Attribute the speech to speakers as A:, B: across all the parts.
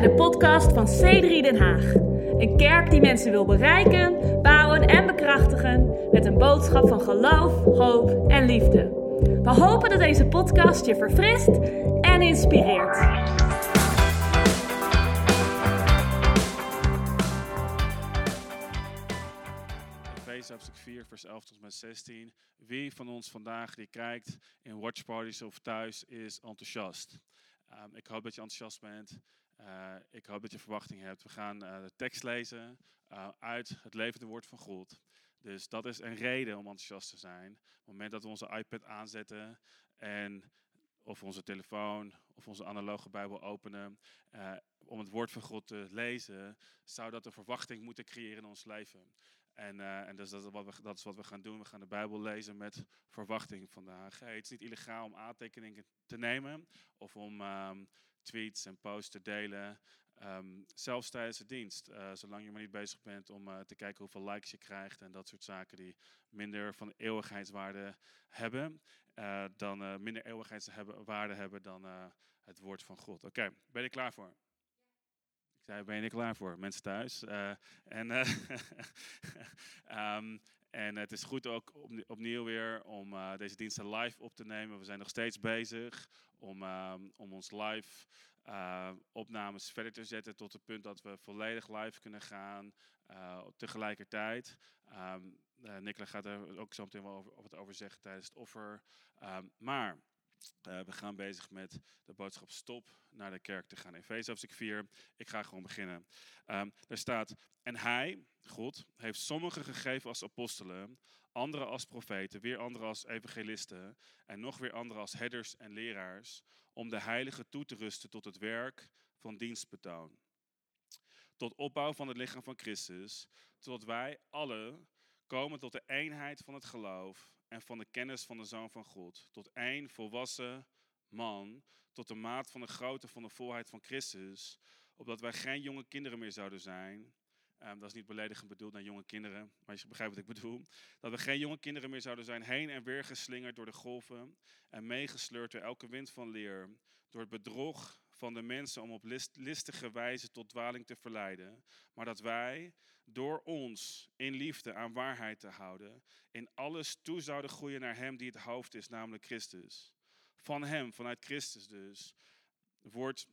A: bij de podcast van C3 Den Haag. Een kerk die mensen wil bereiken, bouwen en bekrachtigen met een boodschap van geloof, hoop en liefde. We hopen dat deze podcast je verfrist en inspireert.
B: Efeze hoofdstuk 4, vers 11 tot en met 16. Wie van ons vandaag die kijkt in watchparties of thuis is enthousiast? Ehm, ik hoop dat je enthousiast bent. Eh, ik hoop dat je verwachting hebt. We gaan eh, de tekst lezen eh, uit het levende woord van God. Dus dat is een reden om enthousiast te zijn. Op het moment dat we onze iPad aanzetten en of onze telefoon of onze analoge Bijbel openen om het woord van God te lezen, zou dat een verwachting moeten creëren in ons leven. En, en dus dat, is wat we, dat is wat we gaan doen. We gaan de Bijbel lezen met verwachting vandaag. Hey, het is niet illegaal om aantekeningen te nemen of om ehm, tweets en posts te delen. Ehm, zelfs tijdens de dienst, eh, zolang je maar niet bezig bent om eh, te kijken hoeveel likes je krijgt en dat soort zaken die minder van eeuwigheidswaarde hebben, eh, dan minder eeuwigheidswaarde hebben dan het woord van God. Oké, ben je klaar voor? Ik zei, ben je er klaar voor? Mensen thuis. En, eh, ehm, en het is goed ook opnie- opnieuw weer om eh, deze diensten live op te nemen. We zijn nog steeds bezig om, ehm, om ons live eh, verder te zetten tot het punt dat we volledig live kunnen gaan eh, tegelijkertijd. Eh, Nicola gaat er ook zo meteen wel over, wat over zeggen tijdens het offer. Ehm, maar we gaan bezig met de boodschap stop naar de kerk te gaan. Efeze hoofdstuk 4. Ik ga gewoon beginnen. Er staat, en hij, God, heeft sommigen gegeven als apostelen, anderen als profeten, weer anderen als evangelisten en nog weer anderen als herders en leraars, om de heiligen toe te rusten tot het werk van dienstbetoon. Tot opbouw van het lichaam van Christus, totdat wij alle komen tot de eenheid van het geloof en van de kennis van de Zoon van God, tot één volwassen man, tot de maat van de grootte van de volheid van Christus, opdat wij geen jonge kinderen meer zouden zijn. Ehm, dat is niet beledigend bedoeld naar jonge kinderen, maar je begrijpt wat ik bedoel. Dat we geen jonge kinderen meer zouden zijn, heen en weer geslingerd door de golven en meegesleurd door elke wind van leer, door het bedrog van de mensen om op list- listige wijze tot dwaling te verleiden, maar dat wij door ons in liefde aan waarheid te houden, in alles toe zouden groeien naar Hem die het hoofd is, namelijk Christus. Van Hem, vanuit Christus dus, wordt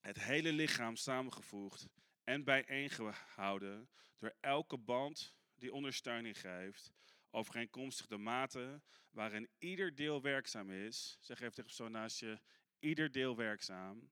B: het hele lichaam samengevoegd en bijeengehouden door elke band die ondersteuning geeft, overeenkomstig de mate waarin ieder deel werkzaam is. Zeg even tegen persoon naast je, ieder deel werkzaam.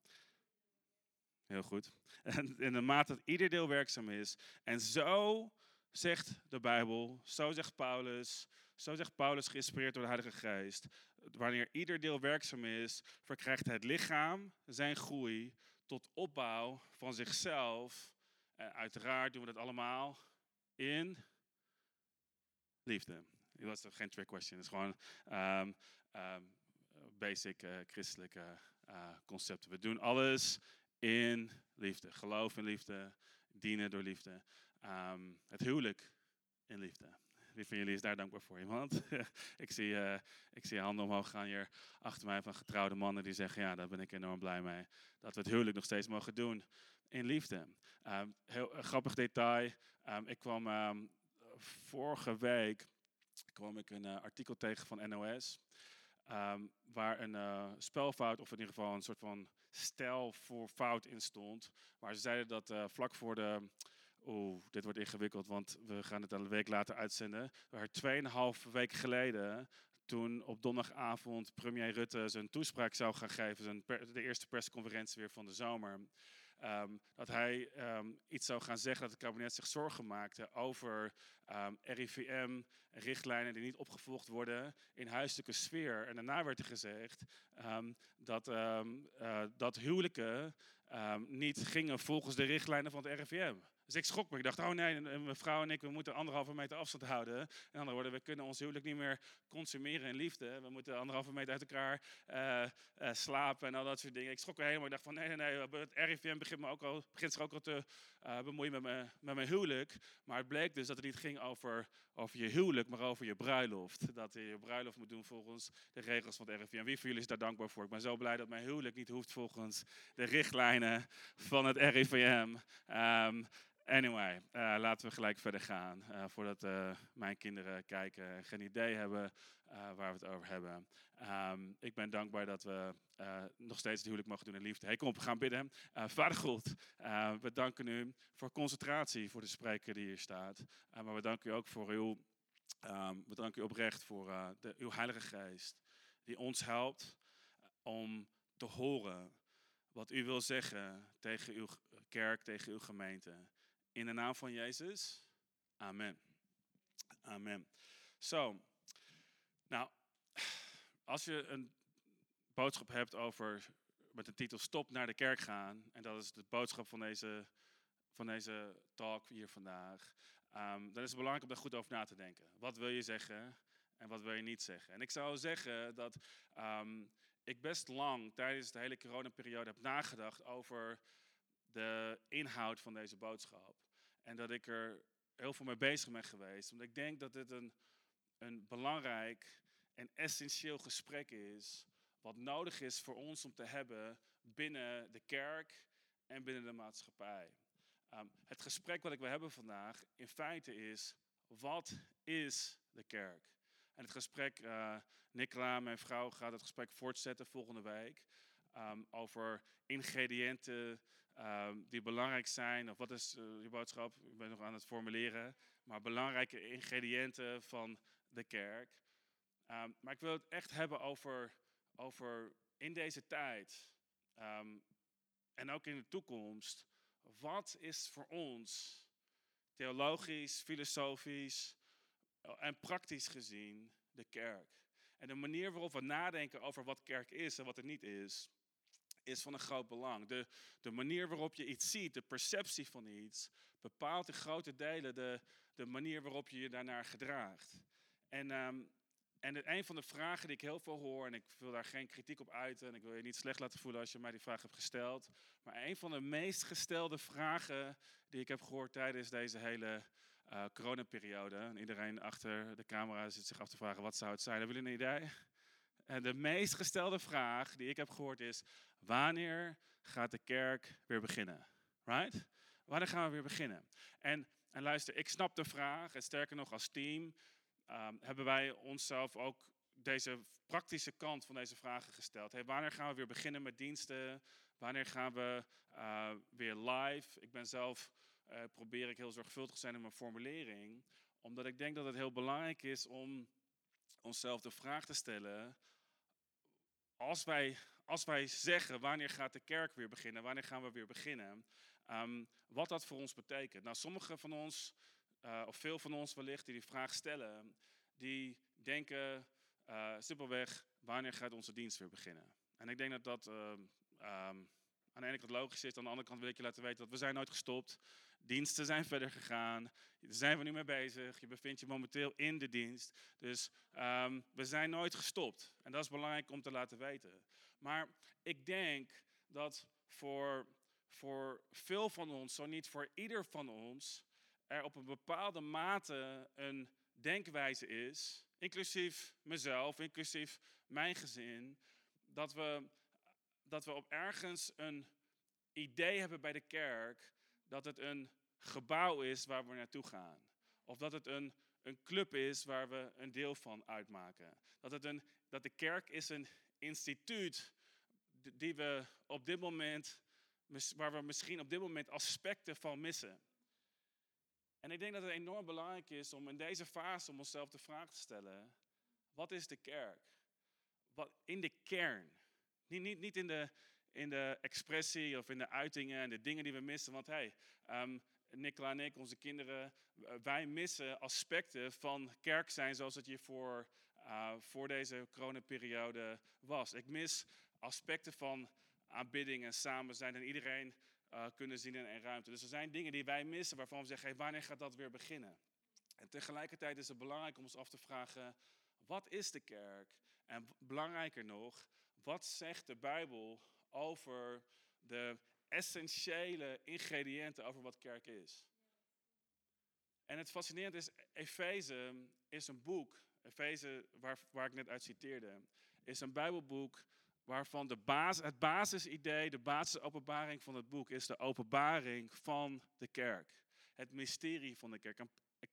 B: Heel goed. En in de mate dat ieder deel werkzaam is. En zo zegt de Bijbel, zo zegt Paulus, zo zegt Paulus geïnspireerd door de Heilige Geest. Wanneer ieder deel werkzaam is, verkrijgt het lichaam zijn groei tot opbouw van zichzelf. En uiteraard doen we dat allemaal in liefde. Dat was geen trick question, het is gewoon ehm, basic eh, christelijke eh, concepten. We doen alles in liefde. Geloof in liefde, dienen door liefde. Ehm, het huwelijk in liefde. Van jullie is daar dankbaar voor? Iemand? ik, zie, eh, ik zie handen omhoog gaan hier achter mij van getrouwde mannen die zeggen: Ja, daar ben ik enorm blij mee. Dat we het huwelijk nog steeds mogen doen in liefde. Ehm, heel een grappig detail. Ehm, ik kwam ehm, vorige week kwam ik een eh, artikel tegen van NOS. waar een eh, spelfout, of in ieder geval een soort van stijl voor fout in stond. Waar ze zeiden dat eh, vlak voor de. Oeh, dit wordt ingewikkeld, want we gaan het een week later uitzenden. Waar 2,5 weken geleden, toen op donderdagavond premier Rutte zijn toespraak zou gaan geven, zijn de eerste persconferentie weer van de zomer. ehm, dat hij ehm, iets zou gaan zeggen dat het kabinet zich zorgen maakte over ehm, RIVM-richtlijnen die niet opgevolgd worden in huiselijke sfeer. En daarna werd er gezegd dat, eh, dat huwelijken niet gingen volgens de richtlijnen van het RIVM. Dus ik schrok me. Ik dacht, oh nee, mijn vrouw en ik, we moeten anderhalve meter afstand houden. In andere woorden, we kunnen ons huwelijk niet meer consumeren in liefde. We moeten anderhalve meter uit elkaar eh, eh, slapen en al dat soort dingen. Ik schrok me helemaal. Ik dacht van, nee, nee, nee. Het RIVM begint, me ook al, begint zich ook al te uh, bemoeien met, me, met mijn huwelijk. Maar het bleek dus dat het niet ging over, over je huwelijk, maar over je bruiloft. Dat je je bruiloft moet doen volgens de regels van het RIVM. Wie van jullie is daar dankbaar voor? Ik ben zo blij dat mijn huwelijk niet hoeft volgens de richtlijnen van het RIVM. Um, Anyway, uh, laten we gelijk verder gaan. Uh, voordat uh, mijn kinderen kijken en geen idee hebben waar we het over hebben. Um, ik ben dankbaar dat we nog steeds het huwelijk mogen doen in liefde. Hey, kom op, we gaan bidden. Vader God, we danken u voor concentratie voor de spreker die hier staat. maar we danken u ook voor uw, um, we danken u oprecht voor de, uw Heilige Geest. Die ons helpt om te horen wat u wil zeggen tegen uw kerk, tegen uw gemeente. In de naam van Jezus. Amen. Amen. Zo. Nou, als je een boodschap hebt over met de titel Stop naar de kerk gaan. En dat is de boodschap van deze, van deze talk hier vandaag. Um, dan is het belangrijk om daar goed over na te denken. Wat wil je zeggen en wat wil je niet zeggen? En ik zou zeggen dat um, ik best lang tijdens de hele coronaperiode heb nagedacht over de inhoud van deze boodschap. En dat ik er heel veel mee bezig ben geweest. Want ik denk dat dit een, een belangrijk en essentieel gesprek is. Wat nodig is voor ons om te hebben binnen de kerk en binnen de maatschappij. Um, het gesprek wat ik wil hebben vandaag in feite is, wat is de kerk? En het gesprek, uh, Nicola, mijn vrouw, gaat het gesprek voortzetten volgende week. Um, over ingrediënten um, die belangrijk zijn. Of wat is uh, je boodschap? Ik ben nog aan het formuleren. Maar belangrijke ingrediënten van de kerk. Um, maar ik wil het echt hebben over, over in deze tijd. Um, en ook in de toekomst. Wat is voor ons theologisch, filosofisch eh, en praktisch gezien de kerk? En de manier waarop we nadenken over wat kerk is en wat het niet is, is van een groot belang. De, de manier waarop je iets ziet, de perceptie van iets, bepaalt in grote delen de, de manier waarop je je daarnaar gedraagt. En, um, en een van de vragen die ik heel veel hoor, en ik wil daar geen kritiek op uiten, en ik wil je niet slecht laten voelen als je mij die vraag hebt gesteld, maar een van de meest gestelde vragen die ik heb gehoord tijdens deze hele uh, coronaperiode, en iedereen achter de camera zit zich af te vragen wat zou het zijn, hebben jullie een idee? En de meest gestelde vraag die ik heb gehoord is: wanneer gaat de kerk weer beginnen? Right? Wanneer gaan we weer beginnen? En, en luister, ik snap de vraag. En sterker nog, als team um, hebben wij onszelf ook deze praktische kant van deze vragen gesteld. Hey, wanneer gaan we weer beginnen met diensten? Wanneer gaan we uh, weer live? Ik ben zelf, uh, probeer ik heel zorgvuldig te zijn in mijn formulering. Omdat ik denk dat het heel belangrijk is om onszelf de vraag te stellen als wij, als wij zeggen wanneer gaat de kerk weer beginnen, wanneer gaan we weer beginnen, um, wat dat voor ons betekent. Nou, sommigen van ons, uh, of veel van ons wellicht, die die vraag stellen, die denken uh, simpelweg, wanneer gaat onze dienst weer beginnen? En ik denk dat dat uh, um, aan de ene kant logisch is, aan de andere kant wil ik je laten weten dat we zijn nooit gestopt. Diensten zijn verder gegaan. Daar zijn we nu mee bezig. Je bevindt je momenteel in de dienst. Dus um, we zijn nooit gestopt. En dat is belangrijk om te laten weten. Maar ik denk dat voor, voor veel van ons, zo niet voor ieder van ons, er op een bepaalde mate een denkwijze is, inclusief mezelf, inclusief mijn gezin, dat we, dat we op ergens een idee hebben bij de kerk dat het een gebouw is waar we naartoe gaan. Of dat het een, een club is waar we een deel van uitmaken. Dat, het een, dat de kerk is een instituut die we op dit moment, waar we misschien op dit moment aspecten van missen. En ik denk dat het enorm belangrijk is om in deze fase om onszelf de vraag te stellen: wat is de kerk? Wat, in de kern. Niet, niet, niet in de, in de expressie of in de uitingen en de dingen die we missen. Want hey, um, Nicola en ik, onze kinderen, wij missen aspecten van kerk zijn zoals het hier voor, uh, voor deze coronaperiode was. Ik mis aspecten van aanbidding en samen zijn en iedereen uh, kunnen zien in één ruimte. Dus er zijn dingen die wij missen waarvan we zeggen, hey, wanneer gaat dat weer beginnen? En tegelijkertijd is het belangrijk om ons af te vragen, wat is de kerk? En belangrijker nog, wat zegt de Bijbel over de essentiële ingrediënten over wat kerk is. En het fascinerende is, Efeze is een boek, Efeze waar, waar ik net uit citeerde, is een Bijbelboek waarvan de basis, het basisidee, de basisopenbaring van het boek is de openbaring van de kerk. Het mysterie van de kerk.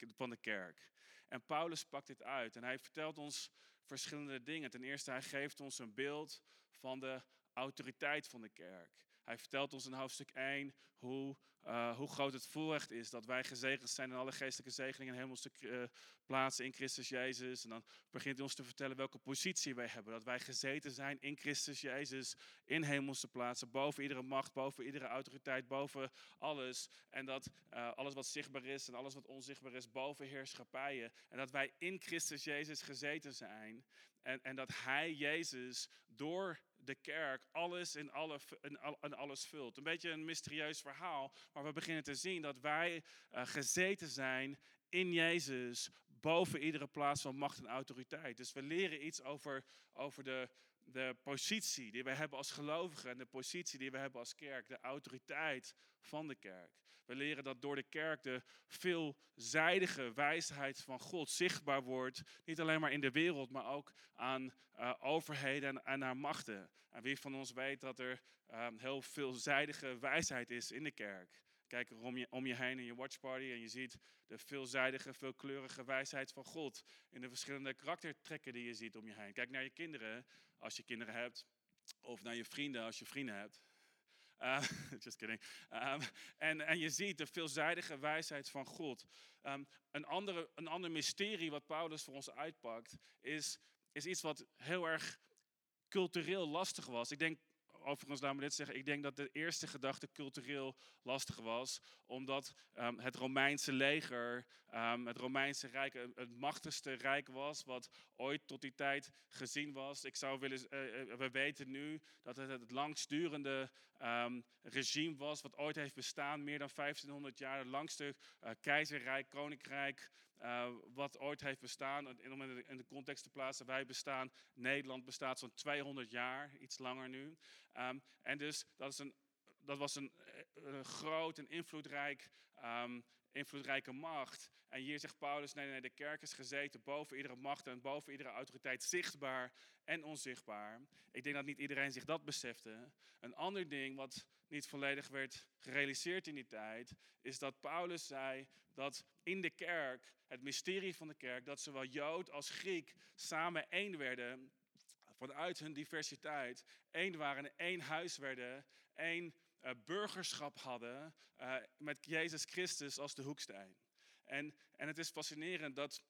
B: Van de kerk. En Paulus pakt dit uit en hij vertelt ons verschillende dingen. Ten eerste, hij geeft ons een beeld van de autoriteit van de kerk. Hij vertelt ons in hoofdstuk 1 hoe, uh, hoe groot het voorrecht is dat wij gezegend zijn in alle geestelijke zegeningen en hemelse uh, plaatsen in Christus Jezus. En dan begint hij ons te vertellen welke positie wij hebben. Dat wij gezeten zijn in Christus Jezus in hemelse plaatsen, boven iedere macht, boven iedere autoriteit, boven alles. En dat uh, alles wat zichtbaar is en alles wat onzichtbaar is, boven heerschappijen. En dat wij in Christus Jezus gezeten zijn. En, en dat Hij, Jezus, door de kerk alles in, alle, in, alles vult. Een beetje een mysterieus verhaal, maar we beginnen te zien dat wij uh, gezeten zijn in Jezus boven iedere plaats van macht en autoriteit. Dus we leren iets over, over de, de positie die we hebben als gelovigen en de positie die we hebben als kerk, de autoriteit van de kerk. We leren dat door de kerk de veelzijdige wijsheid van God zichtbaar wordt. Niet alleen maar in de wereld, maar ook aan uh, overheden en, en aan machten. En wie van ons weet dat er um, heel veelzijdige wijsheid is in de kerk. Kijk om je, om je heen in je watchparty en je ziet de veelzijdige, veelkleurige wijsheid van God. In de verschillende karaktertrekken die je ziet om je heen. Kijk naar je kinderen, als je kinderen hebt. Of naar je vrienden, als je vrienden hebt. Uh, just kidding. Um, en, en je ziet de veelzijdige wijsheid van God. Um, een, andere, een ander mysterie wat Paulus voor ons uitpakt, is, is iets wat heel erg cultureel lastig was. Ik denk overigens, laat me dit zeggen. Ik denk dat de eerste gedachte cultureel lastig was. Omdat um, het Romeinse leger, um, het Romeinse Rijk, het machtigste rijk was. Wat ooit tot die tijd gezien was. Ik zou willen, uh, we weten nu dat het het langstdurende um, regime was. Wat ooit heeft bestaan. Meer dan 1500 jaar. Het keizerrijk, koninkrijk. Uh, wat ooit heeft bestaan, om in de context te plaatsen, wij bestaan, Nederland bestaat zo'n 200 jaar, iets langer nu. Um, en dus dat, is een, dat was een, eh, groot en invloedrijk, um, invloedrijke macht. En hier zegt Paulus, nee, nee, de kerk is gezeten boven iedere macht en boven iedere autoriteit, zichtbaar en onzichtbaar. Ik denk dat niet iedereen zich dat besefte. Een ander ding wat niet volledig werd gerealiseerd in die tijd, is dat Paulus zei dat in de kerk, het mysterie van de kerk, dat zowel Jood als Griek samen één werden vanuit hun diversiteit één waren, en één huis werden, één uh, burgerschap hadden uh, met Jezus Christus als de hoeksteen. En, en het is fascinerend dat,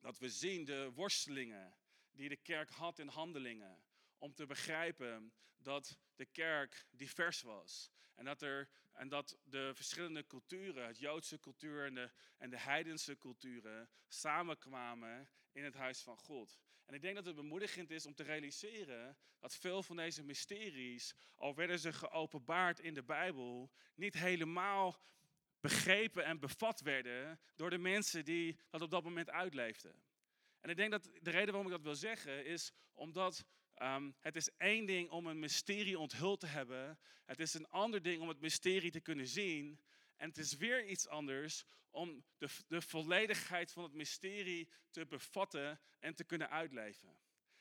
B: dat we zien de worstelingen die de kerk had in handelingen. Om te begrijpen dat de kerk divers was. En dat, er, en dat de verschillende culturen, het Joodse cultuur en de, en de heidense culturen, samenkwamen in het huis van God. En ik denk dat het bemoedigend is om te realiseren dat veel van deze mysteries, al werden ze geopenbaard in de Bijbel, niet helemaal begrepen en bevat werden door de mensen die dat op dat moment uitleefden. En ik denk dat de reden waarom ik dat wil zeggen is omdat um, het is één ding om een mysterie onthuld te hebben. Het is een ander ding om het mysterie te kunnen zien. En het is weer iets anders om de, de volledigheid van het mysterie te bevatten en te kunnen uitleven.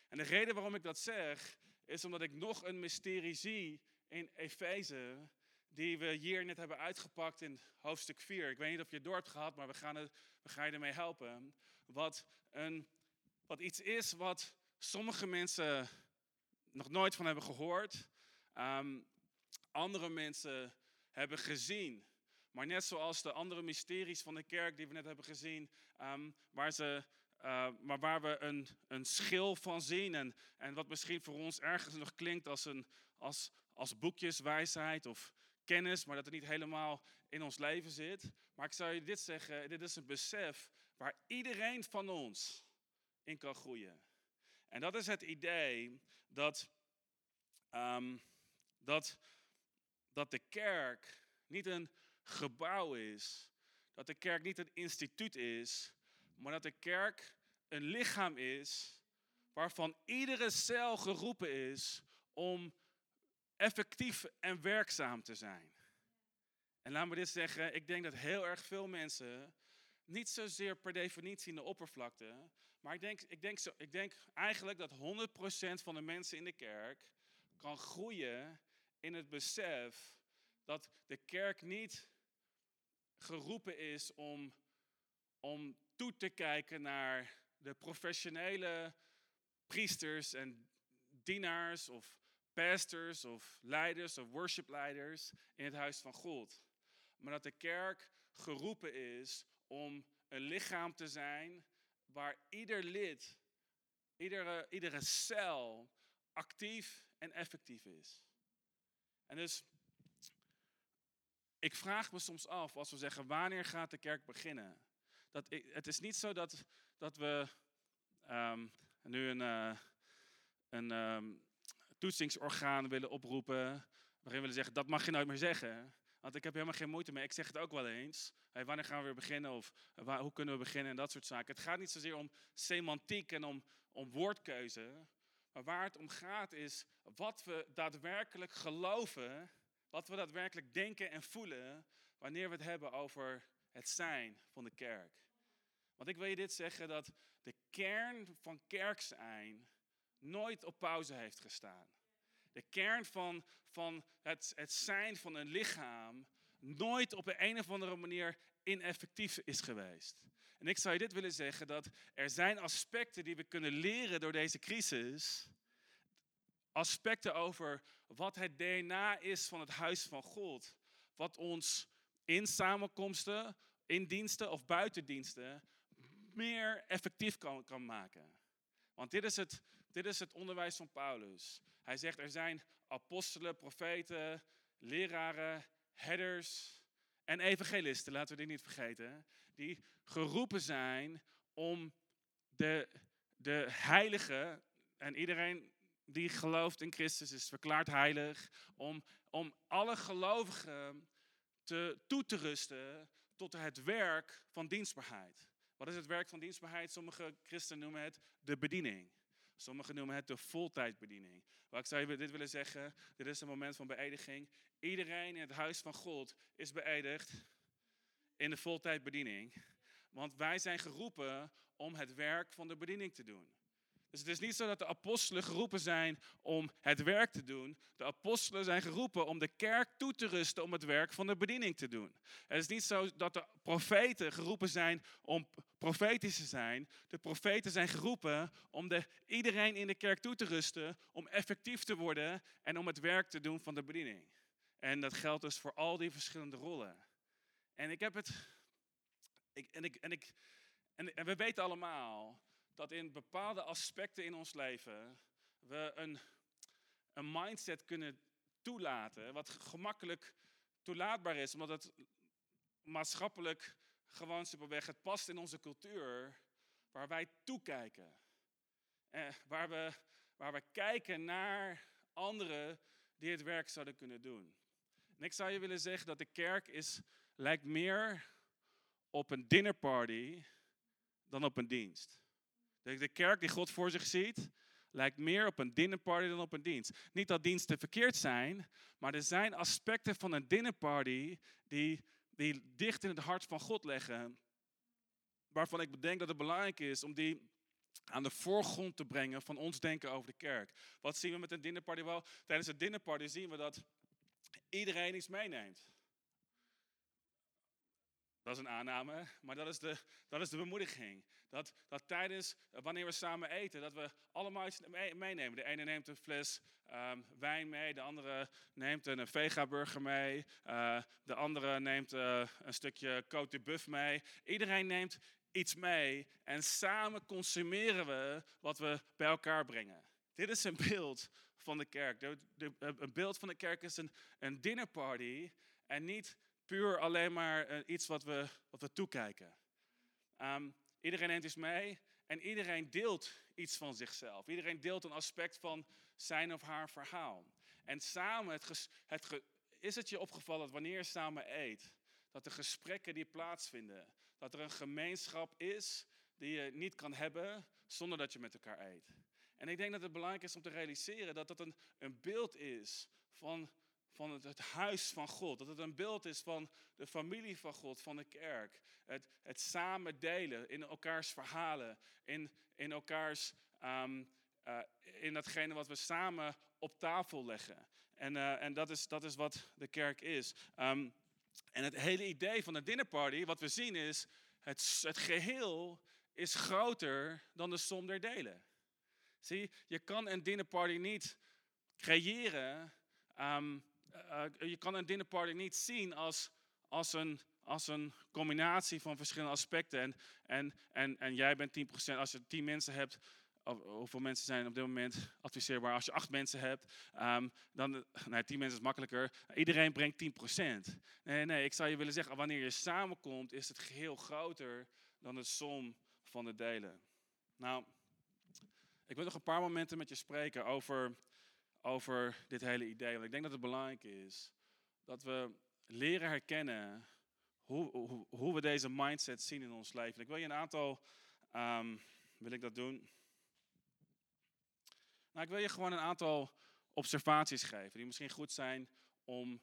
B: En de reden waarom ik dat zeg, is omdat ik nog een mysterie zie in Efeze, die we hier net hebben uitgepakt in hoofdstuk 4. Ik weet niet of je het door hebt gehad, maar we gaan, het, we gaan je ermee helpen. Wat, een, wat iets is wat sommige mensen nog nooit van hebben gehoord. Um, andere mensen hebben gezien. Maar net zoals de andere mysteries van de kerk die we net hebben gezien, um, waar, ze, uh, maar waar we een, een schil van zien en, en wat misschien voor ons ergens nog klinkt als, een, als, als boekjeswijsheid of kennis, maar dat het niet helemaal in ons leven zit. Maar ik zou je dit zeggen, dit is een besef waar iedereen van ons in kan groeien. En dat is het idee dat, um, dat, dat de kerk niet een gebouw is. Dat de kerk niet een instituut is, maar dat de kerk een lichaam is waarvan iedere cel geroepen is om effectief en werkzaam te zijn. En laat me dit zeggen, ik denk dat heel erg veel mensen, niet zozeer per definitie in de oppervlakte, maar ik denk, ik denk, zo, ik denk eigenlijk dat 100% van de mensen in de kerk kan groeien in het besef dat de kerk niet geroepen is om, om toe te kijken naar de professionele priesters en dienaars of pastors of leiders of worshipleiders in het huis van God. Maar dat de kerk geroepen is om een lichaam te zijn waar ieder lid, iedere, iedere cel actief en effectief is. En dus, ik vraag me soms af, als we zeggen, wanneer gaat de kerk beginnen? Dat het is niet zo dat, dat we um, nu een, uh, een um, toetsingsorgaan willen oproepen, waarin we willen zeggen, dat mag je nooit meer zeggen. Want ik heb helemaal geen moeite mee. Ik zeg het ook wel eens. Wanneer gaan we weer beginnen? Of waar, hoe kunnen we beginnen? En dat soort zaken. Het gaat niet zozeer om semantiek en om, om woordkeuze. Maar waar het om gaat is wat we daadwerkelijk geloven. Wat we daadwerkelijk denken en voelen. Wanneer we het hebben over het zijn van de kerk. Want ik wil je dit zeggen dat de kern van kerk zijn nooit op pauze heeft gestaan. De kern van, van het, het zijn van een lichaam nooit op een, een of andere manier ineffectief is geweest. En ik zou je dit willen zeggen, dat er zijn aspecten die we kunnen leren door deze crisis. Aspecten over wat het DNA is van het huis van God. Wat ons in samenkomsten, in diensten of buiten diensten meer effectief kan, kan maken. Want dit is, het, dit is het onderwijs van Paulus. Hij zegt er zijn apostelen, profeten, leraren, herders en evangelisten, laten we dit niet vergeten, die geroepen zijn om de, de heilige, en iedereen die gelooft in Christus is verklaard heilig, om, om alle gelovigen te, toe te rusten tot het werk van dienstbaarheid. Wat is het werk van dienstbaarheid? Sommige christenen noemen het de bediening. Sommigen noemen het de voltijdbediening. Waar ik zou je dit willen zeggen, dit is een moment van beëdiging. Iedereen in het huis van God is beëdigd in de voltijdbediening. Want wij zijn geroepen om het werk van de bediening te doen. Dus het is niet zo dat de apostelen geroepen zijn om het werk te doen. De apostelen zijn geroepen om de kerk toe te rusten om het werk van de bediening te doen. Het is niet zo dat de profeten geroepen zijn om profetisch te zijn. De profeten zijn geroepen om de, iedereen in de kerk toe te rusten, om effectief te worden en om het werk te doen van de bediening. En dat geldt dus voor al die verschillende rollen. En ik heb het. Ik, en, ik, en, ik, en, en we weten allemaal dat in bepaalde aspecten in ons leven we een, een mindset kunnen toelaten, wat gemakkelijk toelaatbaar is, omdat het maatschappelijk gewoon simpelweg, het past in onze cultuur, waar wij toekijken. Eh, waar, we, waar kijken naar anderen die het werk zouden kunnen doen. En ik zou je willen zeggen dat de kerk is, lijkt meer op een dinnerparty dan op een dienst. De kerk die God voor zich ziet, lijkt meer op een dinnerparty dan op een dienst. Niet dat diensten verkeerd zijn, maar er zijn aspecten van een dinnerparty die, die dicht in het hart van God leggen. Waarvan ik bedenk dat het belangrijk is om die aan de voorgrond te brengen van ons denken over de kerk. Wat zien we met een dinnerparty? Wel, tijdens een dinnerparty zien we dat iedereen iets meeneemt. Dat is een aanname, maar dat is de, dat is de bemoediging. Dat, dat tijdens, wanneer we samen eten, dat we allemaal iets meenemen. De ene neemt een fles ehm, wijn mee, de andere neemt een vega-burger mee, uh, de andere neemt uh, een stukje Côte de Buff mee. Iedereen neemt iets mee en samen consumeren we wat we bij elkaar brengen. Dit is een beeld van de kerk. De, een beeld van de kerk is een, een dinnerparty en niet puur alleen maar uh, iets wat we, wat we toekijken. Um, iedereen neemt iets mee en iedereen deelt iets van zichzelf. Iedereen deelt een aspect van zijn of haar verhaal. En samen, het is het je opgevallen dat wanneer je samen eet, dat de gesprekken die plaatsvinden, dat er een gemeenschap is die je niet kan hebben zonder dat je met elkaar eet. En ik denk dat het belangrijk is om te realiseren dat dat een, een beeld is van, van het, het, huis van God. Dat het een beeld is van de familie van God, van de kerk. Het, het samen delen in elkaars verhalen, in, in elkaars. Um, uh, in datgene wat we samen op tafel leggen. En, uh, en dat, is, dat is wat de kerk is. Um, en het hele idee van de dinnerparty, wat we zien is, het, het geheel is groter dan de som der delen. Zie, je kan een dinnerparty niet creëren, um, uh, je kan een dinnerparty niet zien als, als, een, als een combinatie van verschillende aspecten. En, en, en, en jij bent 10%, als je 10 mensen hebt, hoeveel mensen zijn op dit moment adviseerbaar? Als je acht mensen hebt, um, dan, nee, tien mensen is makkelijker. Iedereen brengt 10%. Nee, nee, ik zou je willen zeggen, wanneer je samenkomt, is het geheel groter dan de som van de delen. Nou, ik wil nog een paar momenten met je spreken over, over dit hele idee. Want ik denk dat het belangrijk is dat we leren herkennen hoe, hoe, hoe we deze mindset zien in ons leven. Ik wil je een aantal, um, wil ik dat doen? Nou, ik wil je gewoon een aantal observaties geven die misschien goed zijn om,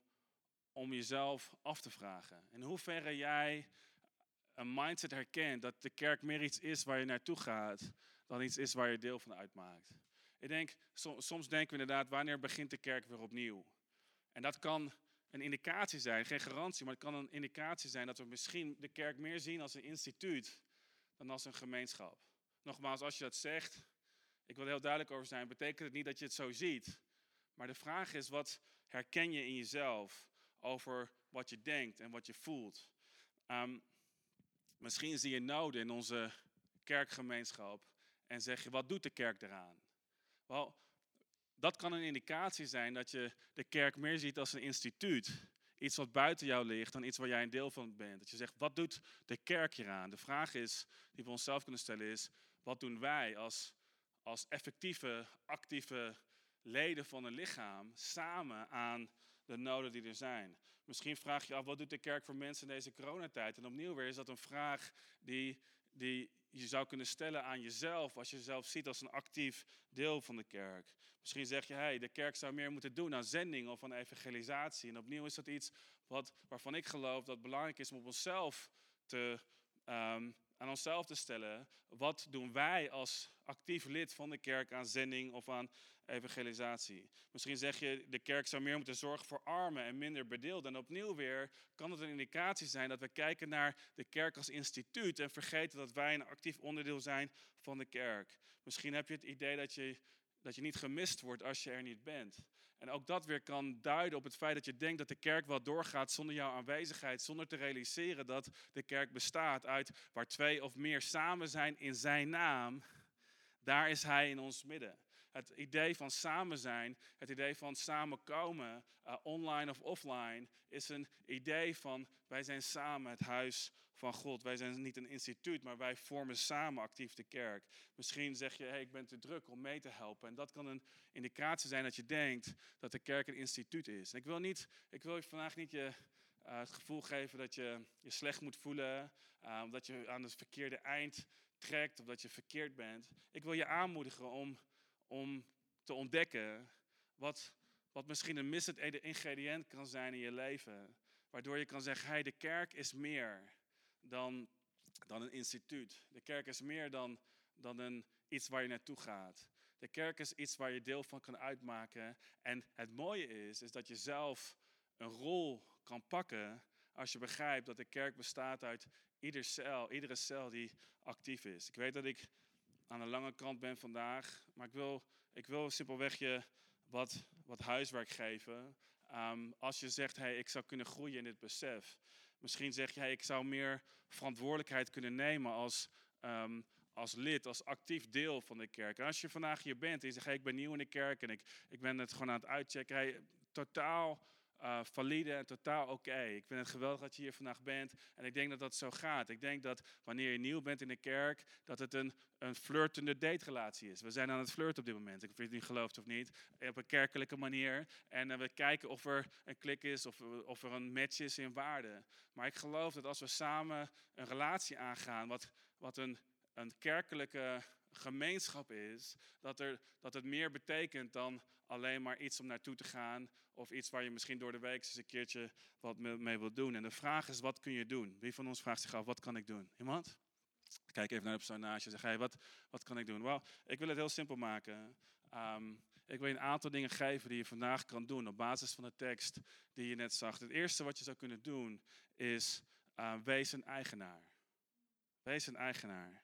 B: om jezelf af te vragen. In hoeverre jij een mindset herkent dat de kerk meer iets is waar je naartoe gaat dan iets is waar je deel van uitmaakt. Ik denk, soms denken we inderdaad, wanneer begint de kerk weer opnieuw? En dat kan een indicatie zijn, geen garantie, maar het kan een indicatie zijn dat we misschien de kerk meer zien als een instituut dan als een gemeenschap. Nogmaals, als je dat zegt, ik wil er heel duidelijk over zijn, betekent het niet dat je het zo ziet. Maar de vraag is, wat herken je in jezelf over wat je denkt en wat je voelt? Um, misschien zie je noden in onze kerkgemeenschap en zeg je, wat doet de kerk eraan? Wel, dat kan een indicatie zijn dat je de kerk meer ziet als een instituut. Iets wat buiten jou ligt dan iets waar jij een deel van bent. Dat je zegt, wat doet de kerk hieraan? De vraag is, die we onszelf kunnen stellen is, wat doen wij als als effectieve, actieve leden van een lichaam samen aan de noden die er zijn. Misschien vraag je af, wat doet de kerk voor mensen in deze coronatijd? En opnieuw weer is dat een vraag die, die je zou kunnen stellen aan jezelf, als je jezelf ziet als een actief deel van de kerk. Misschien zeg je, hey, de kerk zou meer moeten doen aan zending of aan evangelisatie. En opnieuw is dat iets wat, waarvan ik geloof dat het belangrijk is om op onszelf te, um, aan onszelf te stellen. Wat doen wij als actief lid van de kerk aan zending of aan evangelisatie? Misschien zeg je, de kerk zou meer moeten zorgen voor armen en minder bedeelden. En opnieuw weer kan het een indicatie zijn dat we kijken naar de kerk als instituut en vergeten dat wij een actief onderdeel zijn van de kerk. Misschien heb je het idee dat je, dat je niet gemist wordt als je er niet bent. En ook dat weer kan duiden op het feit dat je denkt dat de kerk wel doorgaat zonder jouw aanwezigheid, zonder te realiseren dat de kerk bestaat uit waar twee of meer samen zijn in zijn naam. Daar is hij in ons midden. Het idee van samen zijn, het idee van samenkomen, uh, online of offline, is een idee van wij zijn samen het huis van God. Wij zijn niet een instituut, maar wij vormen samen actief de kerk. Misschien zeg je, hey, ik ben te druk om mee te helpen. En dat kan een indicatie zijn dat je denkt dat de kerk een instituut is. En ik wil, niet, ik wil je vandaag niet je, uh, het gevoel geven dat je je slecht moet voelen, uh, omdat je aan het verkeerde eind trekt of dat je verkeerd bent. Ik wil je aanmoedigen om, om te ontdekken wat, wat misschien een missend ingrediënt kan zijn in je leven. Waardoor je kan zeggen, hey, de kerk is meer dan, dan een instituut. De kerk is meer dan, dan een, iets waar je naartoe gaat. De kerk is iets waar je deel van kan uitmaken. En het mooie is, is dat je zelf een rol kan pakken als je begrijpt dat de kerk bestaat uit ieder cel, iedere cel die actief is. Ik weet dat ik aan de lange kant ben vandaag, maar ik wil, ik wil simpelweg je wat, wat huiswerk geven. Um, als je zegt, hey, ik zou kunnen groeien in dit besef. Misschien zeg je, hey, ik zou meer verantwoordelijkheid kunnen nemen als, um, als lid, als actief deel van de kerk. En als je vandaag hier bent en je zegt, ik ben nieuw in de kerk en ik, ik ben het gewoon aan het uitchecken. Hey, totaal uh, valide en totaal oké. Ik vind het geweldig dat je hier vandaag bent. En ik denk dat dat zo gaat. Ik denk dat wanneer je nieuw bent in de kerk, dat het een, een flirtende daterelatie is. We zijn aan het flirten op dit moment. Ik weet of je het niet gelooft of niet. Op een kerkelijke manier. En uh, we kijken of er een klik is of, of er een match is in waarde. Maar ik geloof dat als we samen een relatie aangaan, wat, wat een, een kerkelijke gemeenschap is, dat, er, dat het meer betekent dan alleen maar iets om naartoe te gaan of iets waar je misschien door de week eens een keertje wat mee wilt doen. En de vraag is, wat kun je doen? Wie van ons vraagt zich af, wat kan ik doen? Iemand? Kijk even naar de persoon naast je zeg, hey, wat, wat kan ik doen? Wel, ik wil het heel simpel maken. Ehm, ik wil je een aantal dingen geven die je vandaag kan doen op basis van de tekst die je net zag. Het eerste wat je zou kunnen doen is uh, wees een eigenaar. Wees een eigenaar.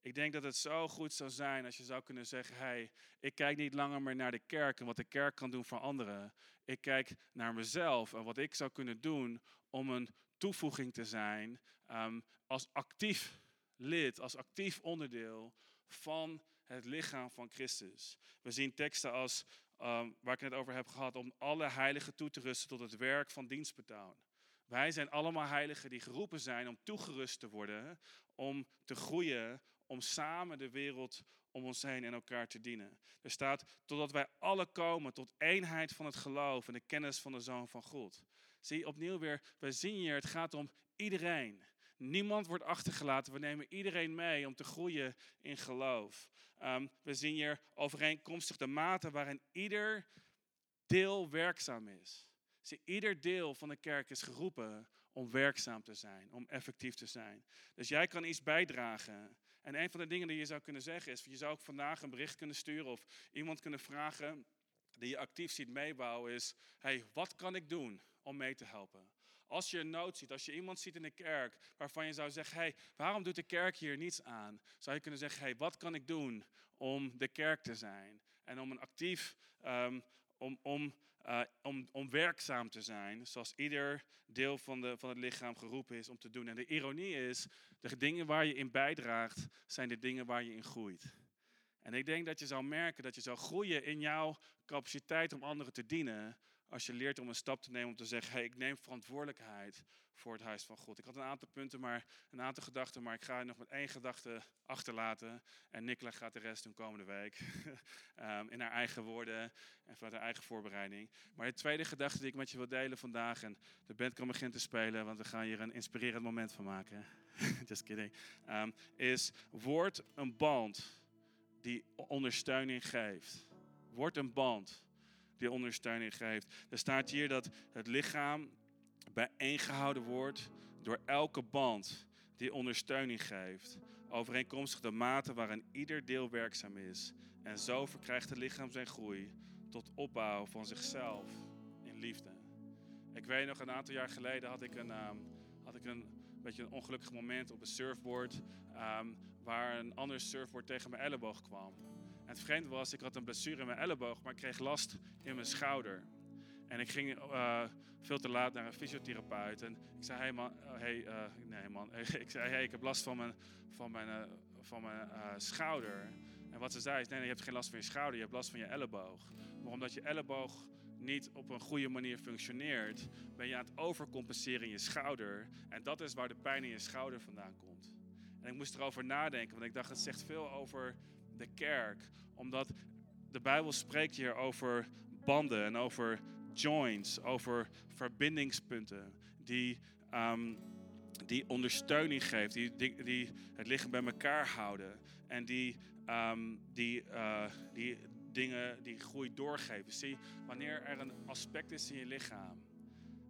B: Ik denk dat het zo goed zou zijn als je zou kunnen zeggen: hey, ik kijk niet langer meer naar de kerk en wat de kerk kan doen voor anderen. Ik kijk naar mezelf en wat ik zou kunnen doen om een toevoeging te zijn um, als actief lid, als actief onderdeel van het lichaam van Christus. We zien teksten als, um, waar ik het over heb gehad, om alle heiligen toe te rusten tot het werk van dienstbetaal. Wij zijn allemaal heiligen die geroepen zijn om toegerust te worden, om te groeien, om samen de wereld om ons heen en elkaar te dienen. Er staat, totdat wij alle komen tot eenheid van het geloof en de kennis van de Zoon van God. Zie, opnieuw weer, we zien hier, het gaat om iedereen. Niemand wordt achtergelaten. We nemen iedereen mee om te groeien in geloof. Ehm, we zien hier overeenkomstig de mate waarin ieder deel werkzaam is. Zie, ieder deel van de kerk is geroepen om werkzaam te zijn, om effectief te zijn. Dus jij kan iets bijdragen. En een van de dingen die je zou kunnen zeggen is, je zou ook vandaag een bericht kunnen sturen of iemand kunnen vragen die je actief ziet meebouwen is, hey, wat kan ik doen om mee te helpen? Als je een nood ziet, als je iemand ziet in de kerk waarvan je zou zeggen, hey, waarom doet de kerk hier niets aan? Zou je kunnen zeggen, hey, wat kan ik doen om de kerk te zijn? En om een actief, um, om, om, uh, om, om werkzaam te zijn, zoals ieder deel van, de, van het lichaam geroepen is om te doen. En de ironie is, de dingen waar je in bijdraagt, zijn de dingen waar je in groeit. En ik denk dat je zou merken dat je zou groeien in jouw capaciteit om anderen te dienen, als je leert om een stap te nemen om te zeggen, hey, ik neem verantwoordelijkheid voor het huis van God. Ik had een aantal punten, maar een aantal gedachten, maar ik ga nog met één gedachte achterlaten. En Nicola gaat de rest doen komende week. um, in haar eigen woorden en vanuit haar eigen voorbereiding. Maar de tweede gedachte die ik met je wil delen vandaag, en de band kan beginnen te spelen, want we gaan hier een inspirerend moment van maken. Just kidding. Um, is, word een band die ondersteuning geeft. Word een band die ondersteuning geeft. Er staat hier dat het lichaam bijeengehouden wordt door elke band die ondersteuning geeft. Overeenkomstig de mate waarin ieder deel werkzaam is. En zo verkrijgt het lichaam zijn groei tot opbouw van zichzelf in liefde. Ik weet nog, een aantal jaar geleden had ik een, um, had ik een beetje een ongelukkig moment op een surfboard. Um, waar een ander surfboard tegen mijn elleboog kwam. En het vreemde was, ik had een blessure in mijn elleboog, maar ik kreeg last in mijn schouder. En ik ging uh, veel te laat naar een fysiotherapeut. En ik zei, hey man, uh, hey, uh, nee man. ik zei, hey, ik heb last van mijn, van mijn, van mijn schouder. En wat ze zei is, nee, nee, je hebt geen last van je schouder, je hebt last van je elleboog. Maar omdat je elleboog niet op een goede manier functioneert, ben je aan het overcompenseren in je schouder. En dat is waar de pijn in je schouder vandaan komt. En ik moest erover nadenken, want ik dacht, het zegt veel over de kerk. Omdat de Bijbel spreekt hier over banden en over joints, over verbindingspunten die, um, die ondersteuning geeft, die, die, die, het lichaam bij elkaar houden en die, um, die, uh, die dingen, die groei doorgeven. Zie, wanneer er een aspect is in je lichaam,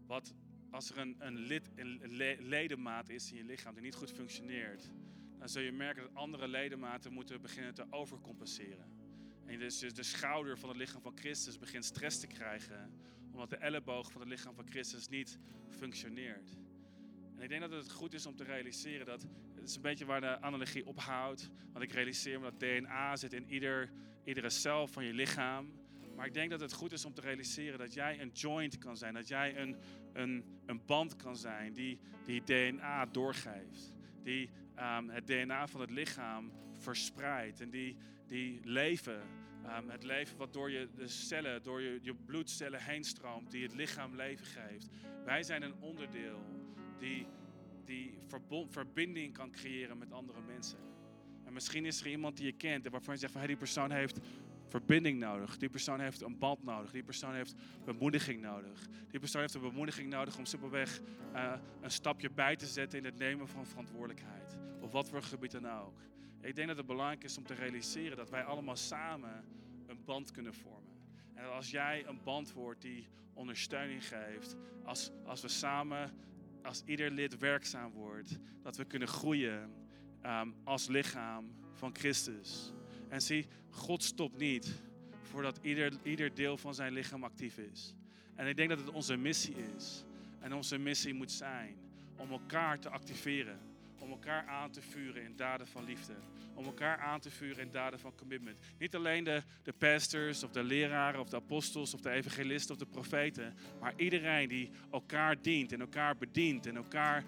B: wat als er een, een, lid, een ledemaat is in je lichaam die niet goed functioneert, dan zul je merken dat andere ledematen moeten beginnen te overcompenseren. En dus de schouder van het lichaam van Christus begint stress te krijgen, omdat de elleboog van het lichaam van Christus niet functioneert. En ik denk dat het goed is om te realiseren dat het is een beetje waar de analogie ophoudt. Want ik realiseer me dat DNA zit in ieder, iedere cel van je lichaam. Maar ik denk dat het goed is om te realiseren dat jij een joint kan zijn. Dat jij een, een, een band kan zijn die, die DNA doorgeeft. Die um, het DNA van het lichaam verspreidt. En die, die leven, um, het leven wat door je de cellen, door je, je bloedcellen heen stroomt. Die het lichaam leven geeft. Wij zijn een onderdeel die, die verbond, verbinding kan creëren met andere mensen. En misschien is er iemand die je kent en waarvan je zegt van hey, die persoon heeft verbinding nodig. Die persoon heeft een band nodig. Die persoon heeft bemoediging nodig. Die persoon heeft een bemoediging nodig om simpelweg uh, een stapje bij te zetten in het nemen van verantwoordelijkheid. Op wat voor gebied dan ook. Ik denk dat het belangrijk is om te realiseren dat wij allemaal samen een band kunnen vormen. En als jij een band wordt die ondersteuning geeft, als, als we samen, als ieder lid werkzaam wordt, dat we kunnen groeien um, als lichaam van Christus. En zie, God stopt niet voordat ieder, ieder deel van zijn lichaam actief is. En ik denk dat het onze missie is. En onze missie moet zijn om elkaar te activeren. Om elkaar aan te vuren in daden van liefde. Om elkaar aan te vuren in daden van commitment. Niet alleen de, de pastors of de leraren of de apostels of de evangelisten of de profeten. Maar iedereen die elkaar dient en elkaar bedient en elkaar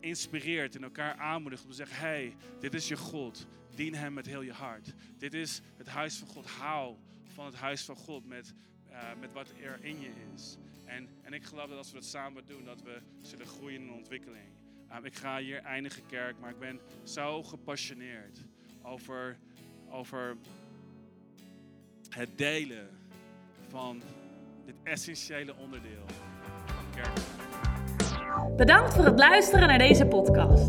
B: inspireert en elkaar aanmoedigt om te zeggen: hey, dit is je God. Dien Hem met heel je hart. Dit is het huis van God. Hou van het huis van God met, uh, met wat er in je is. En, en ik geloof dat als we dat samen doen, dat we zullen groeien in ontwikkeling. Um, ik ga hier eindigen kerk, maar ik ben zo gepassioneerd over, over het delen van dit essentiële onderdeel van kerk.
A: Bedankt voor het luisteren naar deze podcast.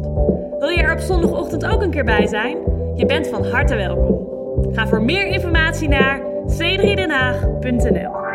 A: Wil je er op zondagochtend ook een keer bij zijn? Je bent van harte welkom. Ga voor meer informatie naar c3denhaag.nl